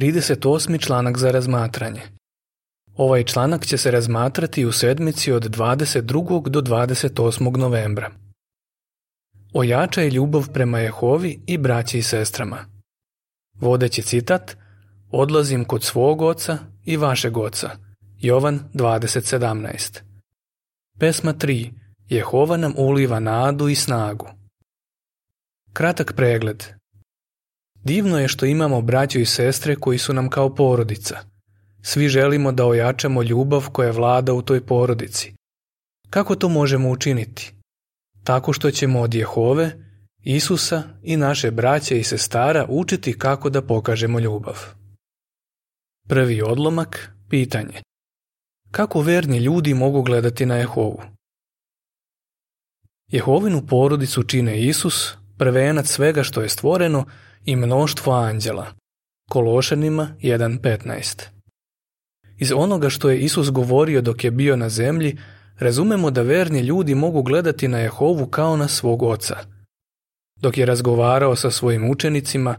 38. članak za razmatranje. Ovaj članak će se razmatrati u sedmici od 22. do 28. novembra. Ojača je ljubav prema Jehovi i braći i sestrama. Vodeći citat, odlazim kod svog oca i vašeg oca. Jovan 20.17 Pesma 3. Jehova nam uliva nadu i snagu. Kratak pregled – Divno je što imamo braću i sestre koji su nam kao porodica. Svi želimo da ojačamo ljubav koja vlada u toj porodici. Kako to možemo učiniti? Tako što ćemo od Jehove, Isusa i naše braće i sestara učiti kako da pokažemo ljubav. Prvi odlomak, pitanje. Kako verni ljudi mogu gledati na Jehovu? Jehovinu porodicu čine Isus, prvenac svega što je stvoreno, i mnoštvo anđela. Kološenima 1.15 Iz onoga što je Isus govorio dok je bio na zemlji, razumemo da verni ljudi mogu gledati na Jehovu kao na svog oca. Dok je razgovarao sa svojim učenicima,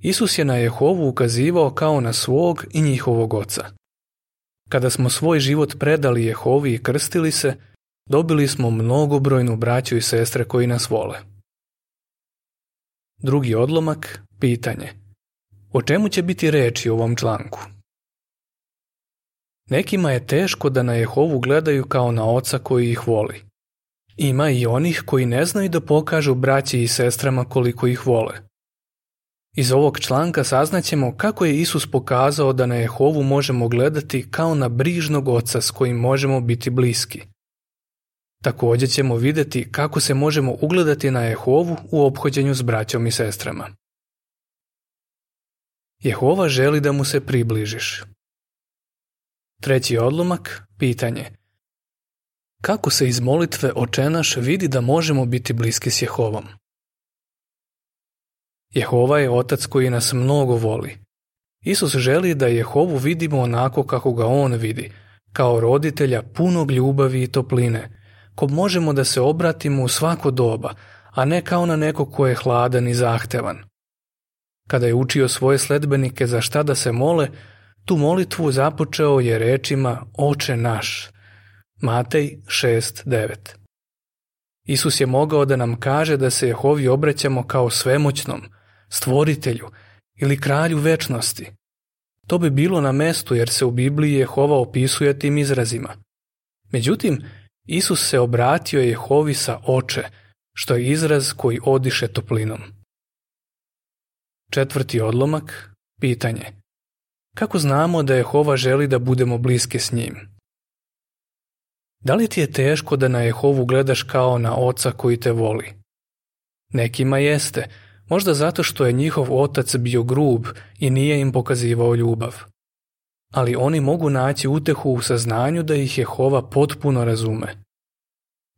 Isus je na Jehovu ukazivao kao na svog i njihovog oca. Kada smo svoj život predali Jehovi i krstili se, dobili smo mnogobrojnu braću i sestre koji nas vole. Drugi odlomak, pitanje. O čemu će biti reči u ovom članku? Nekima je teško da na Jehovu gledaju kao na oca koji ih voli. Ima i onih koji ne znaju da pokažu braći i sestrama koliko ih vole. Iz ovog članka saznaćemo kako je Isus pokazao da na Jehovu možemo gledati kao na brižnog oca s kojim možemo biti bliski – Također ćemo vidjeti kako se možemo ugledati na Jehovu u obhođenju s braćom i sestrama. Jehova želi da mu se približiš. Treći odlomak, pitanje. Kako se iz molitve očenaš vidi da možemo biti bliski s Jehovom? Jehova je otac koji nas mnogo voli. Isus želi da Jehovu vidimo onako kako ga on vidi, kao roditelja punog ljubavi i topline, ko možemo da se obratimo u svako doba, a ne kao na neko ko je hladan i zahtevan. Kada je učio svoje sledbenike za šta da se mole, tu molitvu započeo je rečima Oče naš. Matej 6.9 Isus je mogao da nam kaže da se Jehovi obraćamo kao svemoćnom, stvoritelju ili kralju večnosti. To bi bilo na mestu jer se u Bibliji Jehova opisuje tim izrazima. Međutim, Isus se obratio Jehovi sa oče, što je izraz koji odiše toplinom. Četvrti odlomak, pitanje. Kako znamo da Jehova želi da budemo bliski s njim? Da li ti je teško da na Jehovu gledaš kao na oca koji te voli? Nekima jeste, možda zato što je njihov otac bio grub i nije im pokazivao ljubav ali oni mogu naći utehu u saznanju da ih Jehova potpuno razume.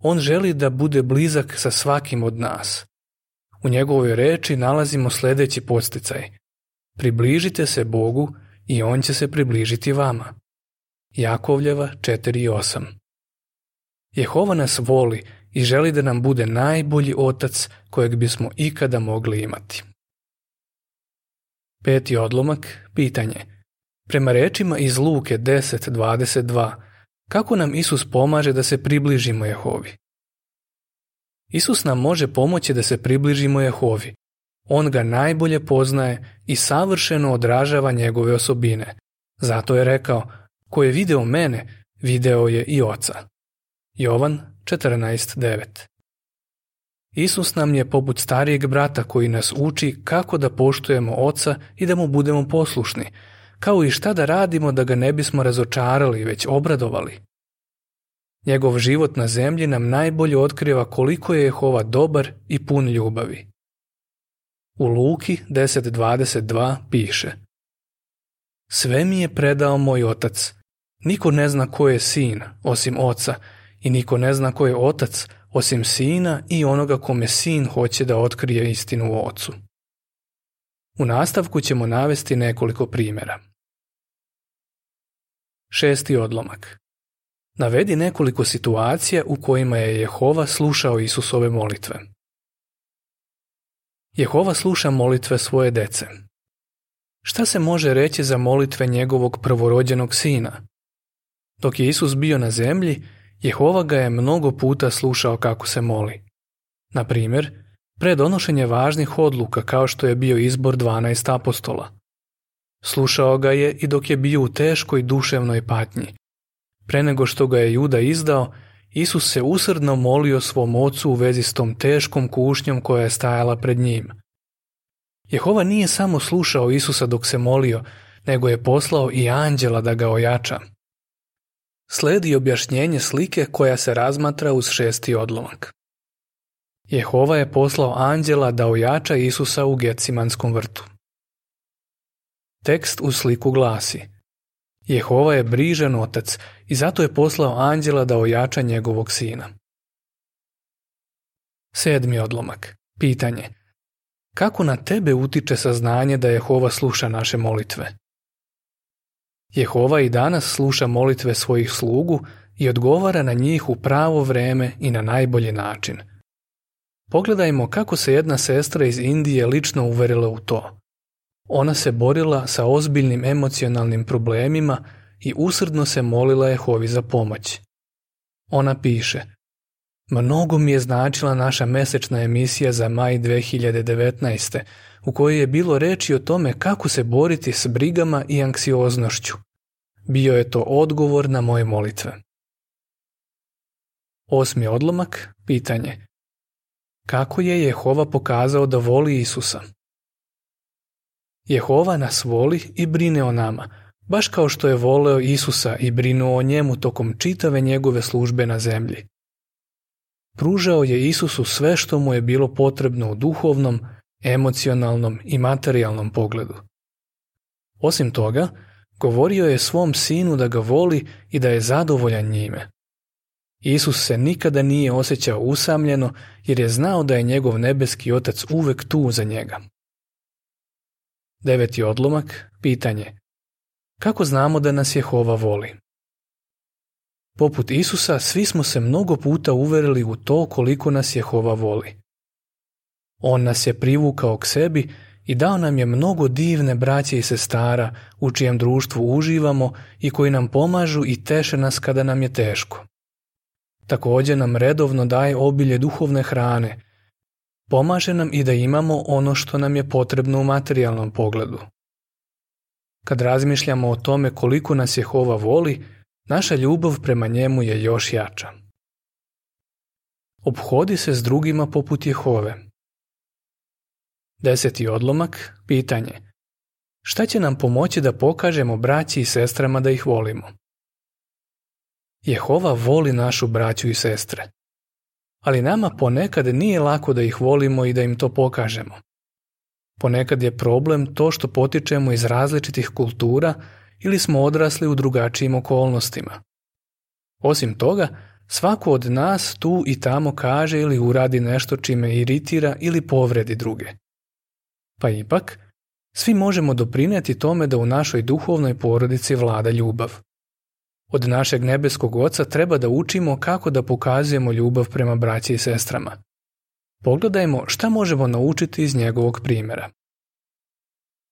On želi da bude blizak sa svakim od nas. U njegovoj reči nalazimo sljedeći posticaj. Približite se Bogu i On će se približiti vama. Jakovljeva 4.8 Jehova nas voli i želi da nam bude najbolji otac kojeg bismo ikada mogli imati. Peti odlomak, pitanje – Prema rečima iz Luke 10.22, kako nam Isus pomaže da se približimo Jehovi? Isus nam može pomoći da se približimo Jehovi. On ga najbolje poznaje i savršeno odražava njegove osobine. Zato je rekao, ko je video mene, video je i oca. Jovan 14.9 Isus nam je poput starijeg brata koji nas uči kako da poštujemo oca i da mu budemo poslušni, kao i šta da radimo da ga ne bismo razočarali, već obradovali. Njegov život na zemlji nam najbolje otkriva koliko je Jehova dobar i pun ljubavi. U Luki 10.22 piše Sve mi je predao moj otac. Niko ne zna ko je sin, osim oca, i niko ne zna ko je otac, osim sina i onoga kome sin hoće da otkrije istinu o ocu. U nastavku ćemo navesti nekoliko primjera. Šesti odlomak. Navedi nekoliko situacija u kojima je Jehova slušao Isusove molitve. Jehova sluša molitve svoje dece. Šta se može reći za molitve njegovog prvorođenog sina? Dok je Isus bio na zemlji, Jehova ga je mnogo puta slušao kako se moli. Na primjer, Pred donošenje važnih odluka kao što je bio izbor 12 apostola. Slušao ga je i dok je bio u teškoj duševnoj patnji. Pre nego što ga je Juda izdao, Isus se usrdno molio svom ocu u vezi s tom teškom kušnjom koja je stajala pred njim. Jehova nije samo slušao Isusa dok se molio, nego je poslao i anđela da ga ojača. Sledi objašnjenje slike koja se razmatra uz šesti odlomak. Jehova je poslao anđela da ojača Isusa u Gecimanskom vrtu. Tekst u sliku glasi Jehova je brižan otac i zato je poslao anđela da ojača njegovog sina. Sedmi odlomak. Pitanje. Kako na tebe utiče saznanje da Jehova sluša naše molitve? Jehova i danas sluša molitve svojih slugu i odgovara na njih u pravo vreme i na najbolji način – Pogledajmo kako se jedna sestra iz Indije lično uverila u to. Ona se borila sa ozbiljnim emocionalnim problemima i usrdno se molila Jehovi za pomoć. Ona piše Mnogo mi je značila naša mesečna emisija za maj 2019. u kojoj je bilo reči o tome kako se boriti s brigama i anksioznošću. Bio je to odgovor na moje molitve. Osmi odlomak, pitanje kako je Jehova pokazao da voli Isusa. Jehova nas voli i brine o nama, baš kao što je voleo Isusa i brinuo o njemu tokom čitave njegove službe na zemlji. Pružao je Isusu sve što mu je bilo potrebno u duhovnom, emocionalnom i materijalnom pogledu. Osim toga, govorio je svom sinu da ga voli i da je zadovoljan njime. Isus se nikada nije osjećao usamljeno jer je znao da je njegov nebeski otac uvek tu za njega. Deveti odlomak, pitanje. Kako znamo da nas Jehova voli? Poput Isusa, svi smo se mnogo puta uverili u to koliko nas Jehova voli. On nas je privukao k sebi i dao nam je mnogo divne braće i sestara u čijem društvu uživamo i koji nam pomažu i teše nas kada nam je teško. Također nam redovno daje obilje duhovne hrane. Pomaže nam i da imamo ono što nam je potrebno u materijalnom pogledu. Kad razmišljamo o tome koliko nas Jehova voli, naša ljubav prema njemu je još jača. Obhodi se s drugima poput Jehove. Deseti odlomak, pitanje. Šta će nam pomoći da pokažemo braći i sestrama da ih volimo? Jehova voli našu braću i sestre. Ali nama ponekad nije lako da ih volimo i da im to pokažemo. Ponekad je problem to što potičemo iz različitih kultura ili smo odrasli u drugačijim okolnostima. Osim toga, svako od nas tu i tamo kaže ili uradi nešto čime iritira ili povredi druge. Pa ipak, svi možemo doprinijeti tome da u našoj duhovnoj porodici vlada ljubav. Od našeg nebeskog oca treba da učimo kako da pokazujemo ljubav prema braći i sestrama. Pogledajmo šta možemo naučiti iz njegovog primjera.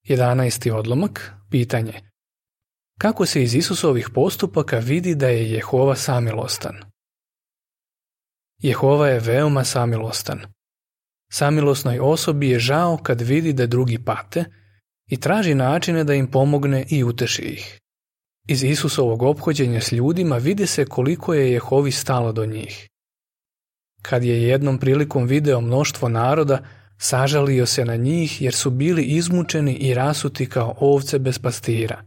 11. odlomak, pitanje. Kako se iz Isusovih postupaka vidi da je Jehova samilostan? Jehova je veoma samilostan. Samilosnoj osobi je žao kad vidi da drugi pate i traži načine da im pomogne i uteši ih. Iz Isusovog ophođenja s ljudima vidi se koliko je Jehovi stalo do njih. Kad je jednom prilikom video mnoštvo naroda, sažalio se na njih jer su bili izmučeni i rasuti kao ovce bez pastira.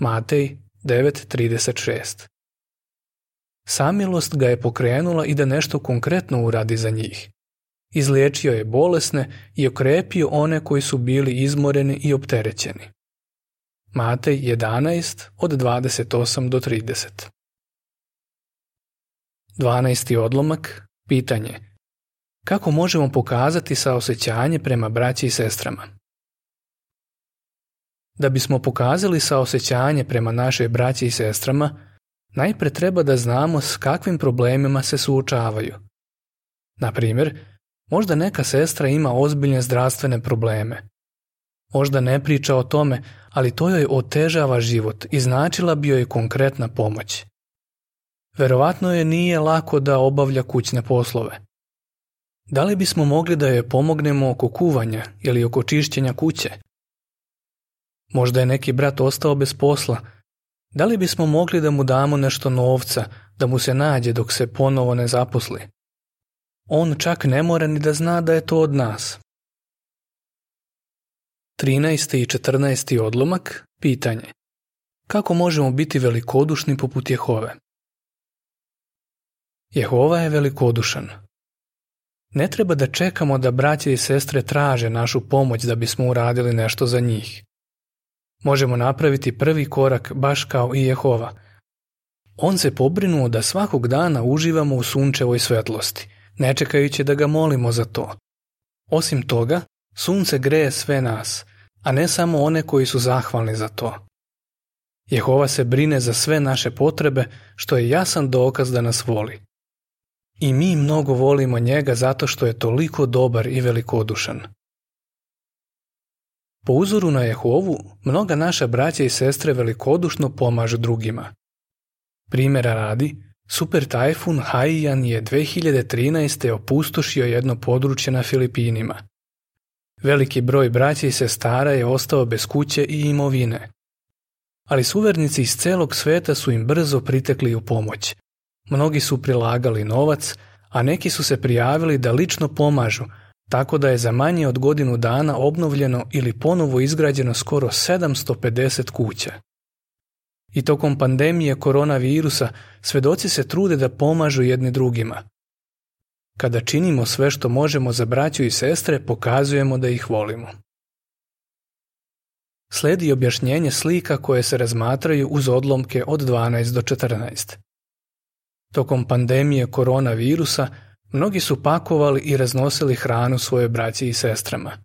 Matej 9.36 Samilost ga je pokrenula i da nešto konkretno uradi za njih. Izliječio je bolesne i okrepio one koji su bili izmoreni i opterećeni. Matej 11 od 28 do 30. 12. odlomak Pitanje Kako možemo pokazati saosećanje prema braći i sestrama? Da bismo pokazali saosećanje prema našoj braći i sestrama, najpre treba da znamo s kakvim problemima se suočavaju. Na primjer, možda neka sestra ima ozbiljne zdravstvene probleme, Možda ne priča o tome, ali to joj otežava život i značila bi joj konkretna pomoć. Verovatno je nije lako da obavlja kućne poslove. Da li bismo mogli da joj pomognemo oko kuvanja ili oko čišćenja kuće? Možda je neki brat ostao bez posla. Da li bismo mogli da mu damo nešto novca, da mu se nađe dok se ponovo ne zaposli? On čak ne mora ni da zna da je to od nas. 13. i 14. odlomak, pitanje. Kako možemo biti velikodušni poput Jehove? Jehova je velikodušan. Ne treba da čekamo da braće i sestre traže našu pomoć da bismo uradili nešto za njih. Možemo napraviti prvi korak baš kao i Jehova. On se pobrinuo da svakog dana uživamo u sunčevoj svetlosti, ne čekajući da ga molimo za to. Osim toga, Sunce greje sve nas, a ne samo one koji su zahvalni za to. Jehova se brine za sve naše potrebe, što je jasan dokaz da nas voli. I mi mnogo volimo njega zato što je toliko dobar i velikodušan. Po uzoru na Jehovu, mnoga naša braća i sestre velikodušno pomažu drugima. Primjera radi, super tajfun Haiyan je 2013. opustošio jedno područje na Filipinima. Veliki broj braće i sestara je ostao bez kuće i imovine. Ali suvernici iz celog sveta su im brzo pritekli u pomoć. Mnogi su prilagali novac, a neki su se prijavili da lično pomažu, tako da je za manje od godinu dana obnovljeno ili ponovo izgrađeno skoro 750 kuća. I tokom pandemije koronavirusa svedoci se trude da pomažu jedni drugima – kada činimo sve što možemo za braću i sestre, pokazujemo da ih volimo. Sledi objašnjenje slika koje se razmatraju uz odlomke od 12 do 14. Tokom pandemije koronavirusa, mnogi su pakovali i raznosili hranu svoje braći i sestrama.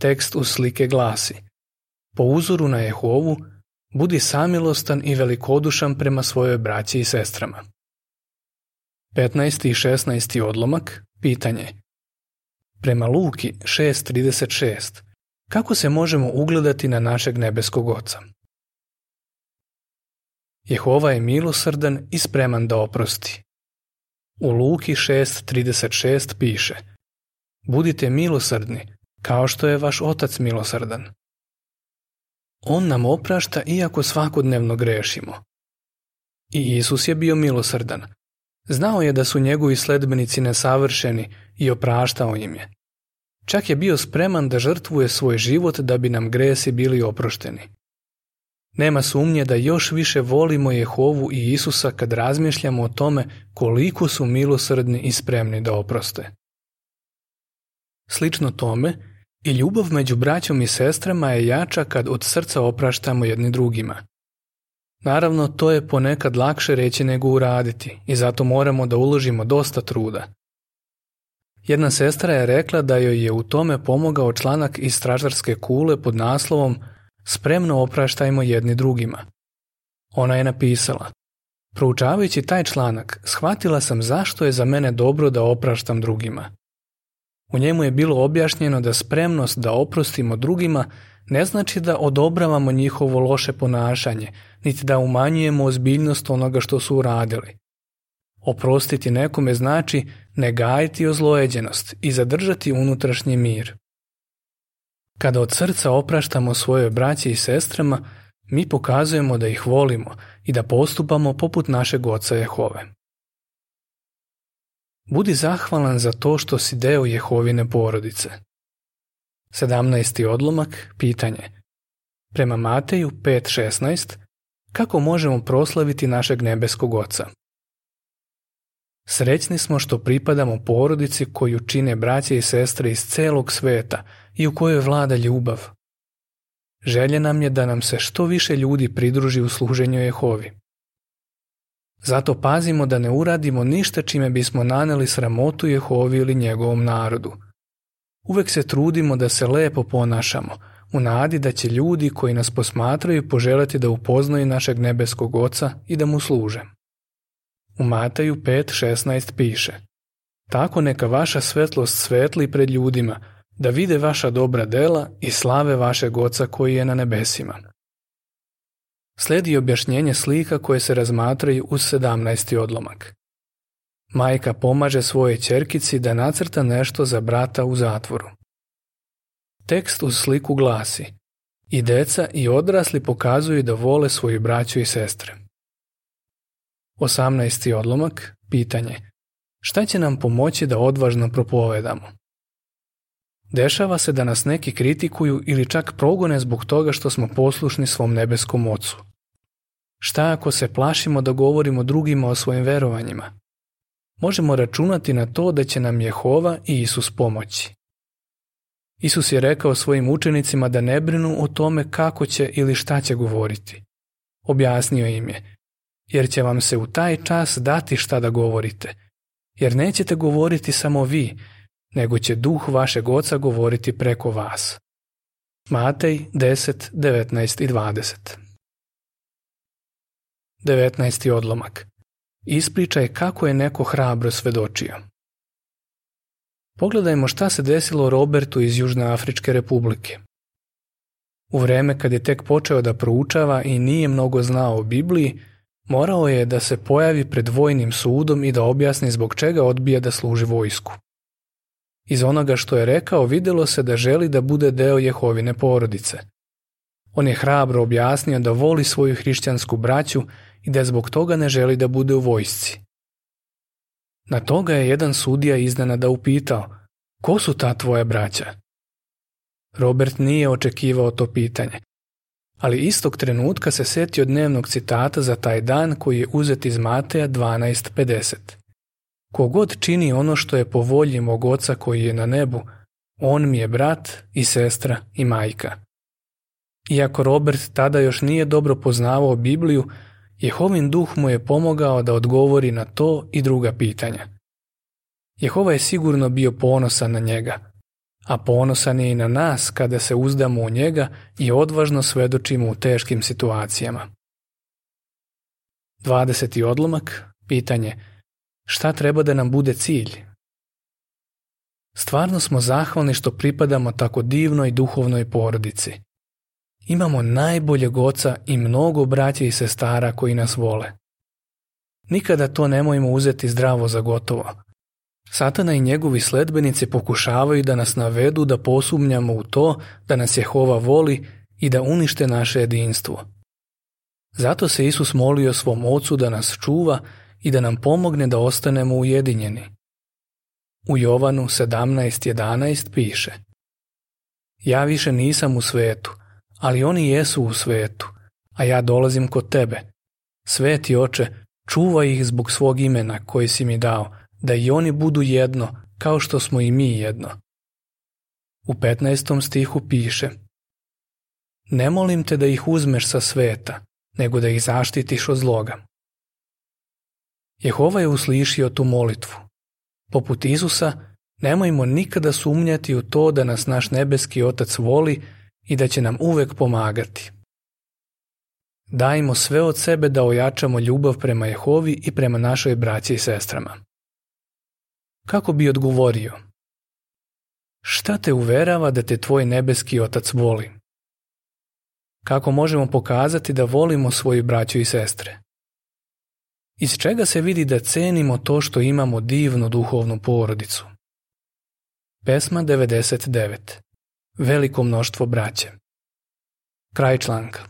Tekst u slike glasi Po uzoru na Jehovu, budi samilostan i velikodušan prema svojoj braći i sestrama. 15. i 16. odlomak, pitanje. Prema Luki 6.36. Kako se možemo ugledati na našeg nebeskog oca? Jehova je milosrdan i spreman da oprosti. U Luki 6.36 piše Budite milosrdni, kao što je vaš otac milosrdan. On nam oprašta iako svakodnevno grešimo. I Isus je bio milosrdan, Znao je da su njegovi sledbenici nesavršeni i opraštao im je. Čak je bio spreman da žrtvuje svoj život da bi nam gresi bili oprošteni. Nema sumnje da još više volimo Jehovu i Isusa kad razmišljamo o tome koliko su milosrdni i spremni da oproste. Slično tome, i ljubav među braćom i sestrama je jača kad od srca opraštamo jedni drugima. Naravno, to je ponekad lakše reći nego uraditi i zato moramo da uložimo dosta truda. Jedna sestra je rekla da joj je u tome pomogao članak iz stražarske kule pod naslovom Spremno opraštajmo jedni drugima. Ona je napisala Proučavajući taj članak, shvatila sam zašto je za mene dobro da opraštam drugima. U njemu je bilo objašnjeno da spremnost da oprostimo drugima ne znači da odobravamo njihovo loše ponašanje, niti da umanjujemo ozbiljnost onoga što su uradili. Oprostiti nekome znači ne gajiti ozlojeđenost i zadržati unutrašnji mir. Kada od srca opraštamo svoje braće i sestrama, mi pokazujemo da ih volimo i da postupamo poput našeg oca Jehove. Budi zahvalan za to što si deo Jehovine porodice. 17. odlomak, pitanje. Prema Mateju 5.16, kako možemo proslaviti našeg nebeskog oca? Srećni smo što pripadamo porodici koju čine braće i sestre iz celog sveta i u kojoj vlada ljubav. Želje nam je da nam se što više ljudi pridruži u služenju Jehovi. Zato pazimo da ne uradimo ništa čime bismo naneli sramotu Jehovi ili njegovom narodu. Uvek se trudimo da se lepo ponašamo, u nadi da će ljudi koji nas posmatraju poželjeti da upoznaju našeg nebeskog oca i da mu služe. U Mateju 5.16 piše Tako neka vaša svetlost svetli pred ljudima, da vide vaša dobra dela i slave vašeg oca koji je na nebesima slijedi objašnjenje slika koje se razmatraju u 17. odlomak. Majka pomaže svojoj čerkici da nacrta nešto za brata u zatvoru. Tekst uz sliku glasi I deca i odrasli pokazuju da vole svoju braću i sestre. 18. odlomak, pitanje Šta će nam pomoći da odvažno propovedamo? Dešava se da nas neki kritikuju ili čak progone zbog toga što smo poslušni svom nebeskom ocu. Šta ako se plašimo da govorimo drugima o svojim verovanjima? Možemo računati na to da će nam Jehova i Isus pomoći. Isus je rekao svojim učenicima da ne brinu o tome kako će ili šta će govoriti. Objasnio im je, jer će vam se u taj čas dati šta da govorite, jer nećete govoriti samo vi, nego će duh vašeg oca govoriti preko vas. Matej 10, 19 i 20 19. odlomak Ispričaj kako je neko hrabro svedočio. Pogledajmo šta se desilo Robertu iz Afričke republike. U vreme kad je tek počeo da proučava i nije mnogo znao o Bibliji, morao je da se pojavi pred vojnim sudom i da objasni zbog čega odbija da služi vojsku. Iz onoga što je rekao vidjelo se da želi da bude deo Jehovine porodice. On je hrabro objasnio da voli svoju hrišćansku braću i da zbog toga ne želi da bude u vojsci. Na toga je jedan sudija da upitao, ko su ta tvoja braća? Robert nije očekivao to pitanje, ali istog trenutka se setio dnevnog citata za taj dan koji je uzet iz Mateja 12.50. Kogod čini ono što je po volji mog oca koji je na nebu, on mi je brat i sestra i majka. Iako Robert tada još nije dobro poznavao Bibliju, Jehovin duh mu je pomogao da odgovori na to i druga pitanja. Jehova je sigurno bio ponosan na njega, a ponosan je i na nas kada se uzdamo u njega i odvažno svedočimo u teškim situacijama. 20. odlomak, pitanje – Šta treba da nam bude cilj? Stvarno smo zahvalni što pripadamo tako divnoj duhovnoj porodici. Imamo najboljeg oca i mnogo braća i sestara koji nas vole. Nikada to nemojmo uzeti zdravo za gotovo. Satana i njegovi sledbenici pokušavaju da nas navedu da posumnjamo u to da nas Jehova voli i da unište naše jedinstvo. Zato se Isus molio svom ocu da nas čuva i da nam pomogne da ostanemo ujedinjeni. U Jovanu 17.11 piše Ja više nisam u svetu, ali oni jesu u svetu, a ja dolazim kod tebe. Sveti oče, čuvaj ih zbog svog imena koji si mi dao, da i oni budu jedno, kao što smo i mi jedno. U 15. stihu piše Ne molim te da ih uzmeš sa sveta, nego da ih zaštitiš od zloga. Jehova je uslišio tu molitvu. Poput Isusa, nemojmo nikada sumnjati u to da nas naš nebeski Otac voli i da će nam uvek pomagati. Dajmo sve od sebe da ojačamo ljubav prema Jehovi i prema našoj braći i sestrama. Kako bi odgovorio? Šta te uverava da te tvoj nebeski otac voli? Kako možemo pokazati da volimo svoju braću i sestre? iz čega se vidi da cenimo to što imamo divnu duhovnu porodicu. Pesma 99. Veliko mnoštvo braće. Kraj članka.